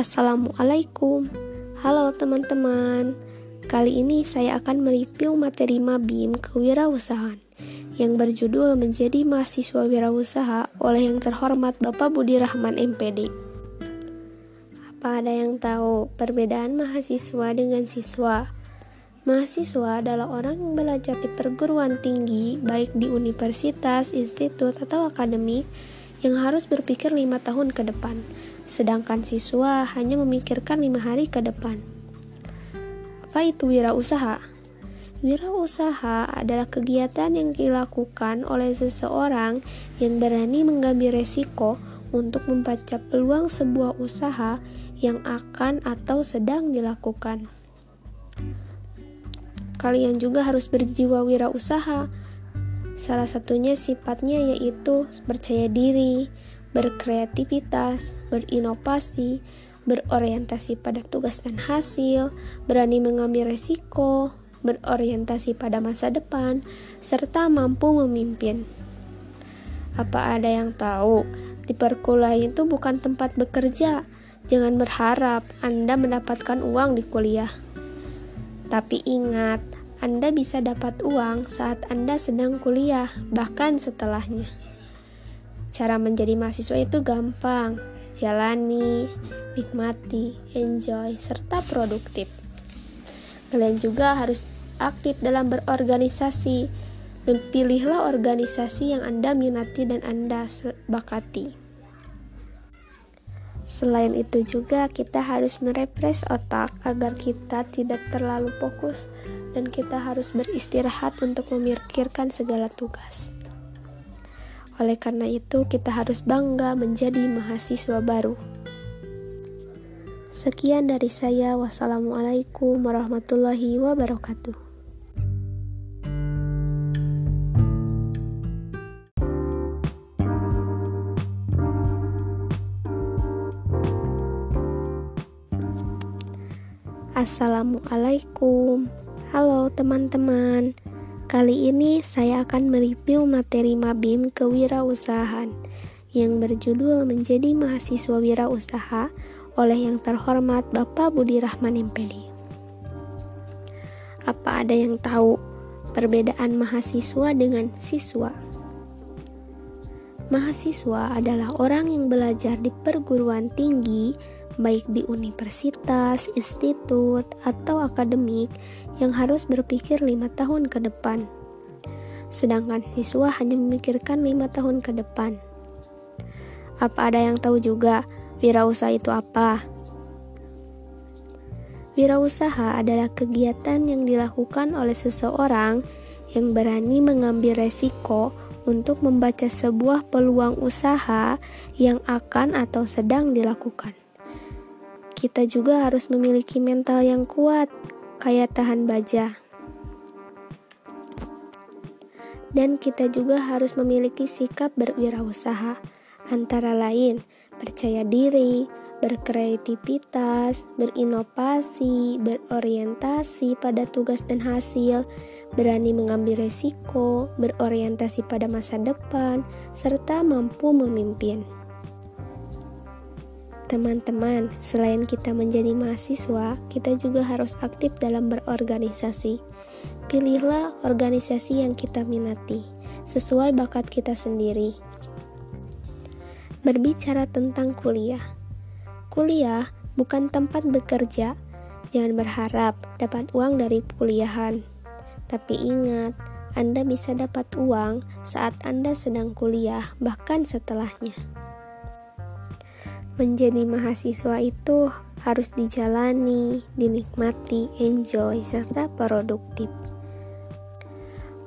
Assalamualaikum Halo teman-teman Kali ini saya akan mereview materi Mabim Kewirausahaan yang berjudul Menjadi Mahasiswa Wirausaha oleh yang terhormat Bapak Budi Rahman MPD. Apa ada yang tahu perbedaan mahasiswa dengan siswa? Mahasiswa adalah orang yang belajar di perguruan tinggi, baik di universitas, institut, atau akademik, yang harus berpikir lima tahun ke depan, sedangkan siswa hanya memikirkan lima hari ke depan. Apa itu wirausaha? Wirausaha adalah kegiatan yang dilakukan oleh seseorang yang berani mengambil resiko untuk membaca peluang sebuah usaha yang akan atau sedang dilakukan. Kalian juga harus berjiwa wirausaha Salah satunya sifatnya yaitu percaya diri, berkreativitas, berinovasi, berorientasi pada tugas dan hasil, berani mengambil resiko, berorientasi pada masa depan, serta mampu memimpin. Apa ada yang tahu? Di perkuliahan itu bukan tempat bekerja. Jangan berharap Anda mendapatkan uang di kuliah. Tapi ingat, anda bisa dapat uang saat Anda sedang kuliah, bahkan setelahnya. Cara menjadi mahasiswa itu gampang, jalani, nikmati, enjoy, serta produktif. Kalian juga harus aktif dalam berorganisasi. Pilihlah organisasi yang Anda minati dan Anda bakati. Selain itu juga kita harus merepres otak agar kita tidak terlalu fokus dan kita harus beristirahat untuk memikirkan segala tugas. Oleh karena itu, kita harus bangga menjadi mahasiswa baru. Sekian dari saya. Wassalamualaikum warahmatullahi wabarakatuh. Assalamualaikum. Halo teman-teman, kali ini saya akan mereview materi Mabim Kewirausahaan yang berjudul Menjadi Mahasiswa Wirausaha oleh yang terhormat Bapak Budi Rahman MPD. Apa ada yang tahu perbedaan mahasiswa dengan siswa? Mahasiswa adalah orang yang belajar di perguruan tinggi baik di universitas, institut, atau akademik yang harus berpikir lima tahun ke depan. Sedangkan siswa hanya memikirkan lima tahun ke depan. Apa ada yang tahu juga wirausaha itu apa? Wirausaha adalah kegiatan yang dilakukan oleh seseorang yang berani mengambil resiko untuk membaca sebuah peluang usaha yang akan atau sedang dilakukan kita juga harus memiliki mental yang kuat, kayak tahan baja. Dan kita juga harus memiliki sikap berwirausaha, antara lain percaya diri, berkreativitas, berinovasi, berorientasi pada tugas dan hasil, berani mengambil resiko, berorientasi pada masa depan, serta mampu memimpin. Teman-teman, selain kita menjadi mahasiswa, kita juga harus aktif dalam berorganisasi. Pilihlah organisasi yang kita minati, sesuai bakat kita sendiri. Berbicara tentang kuliah, kuliah bukan tempat bekerja. Jangan berharap dapat uang dari kuliahan, tapi ingat, Anda bisa dapat uang saat Anda sedang kuliah, bahkan setelahnya menjadi mahasiswa itu harus dijalani, dinikmati, enjoy, serta produktif.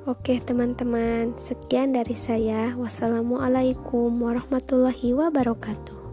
Oke, teman-teman, sekian dari saya. Wassalamualaikum warahmatullahi wabarakatuh.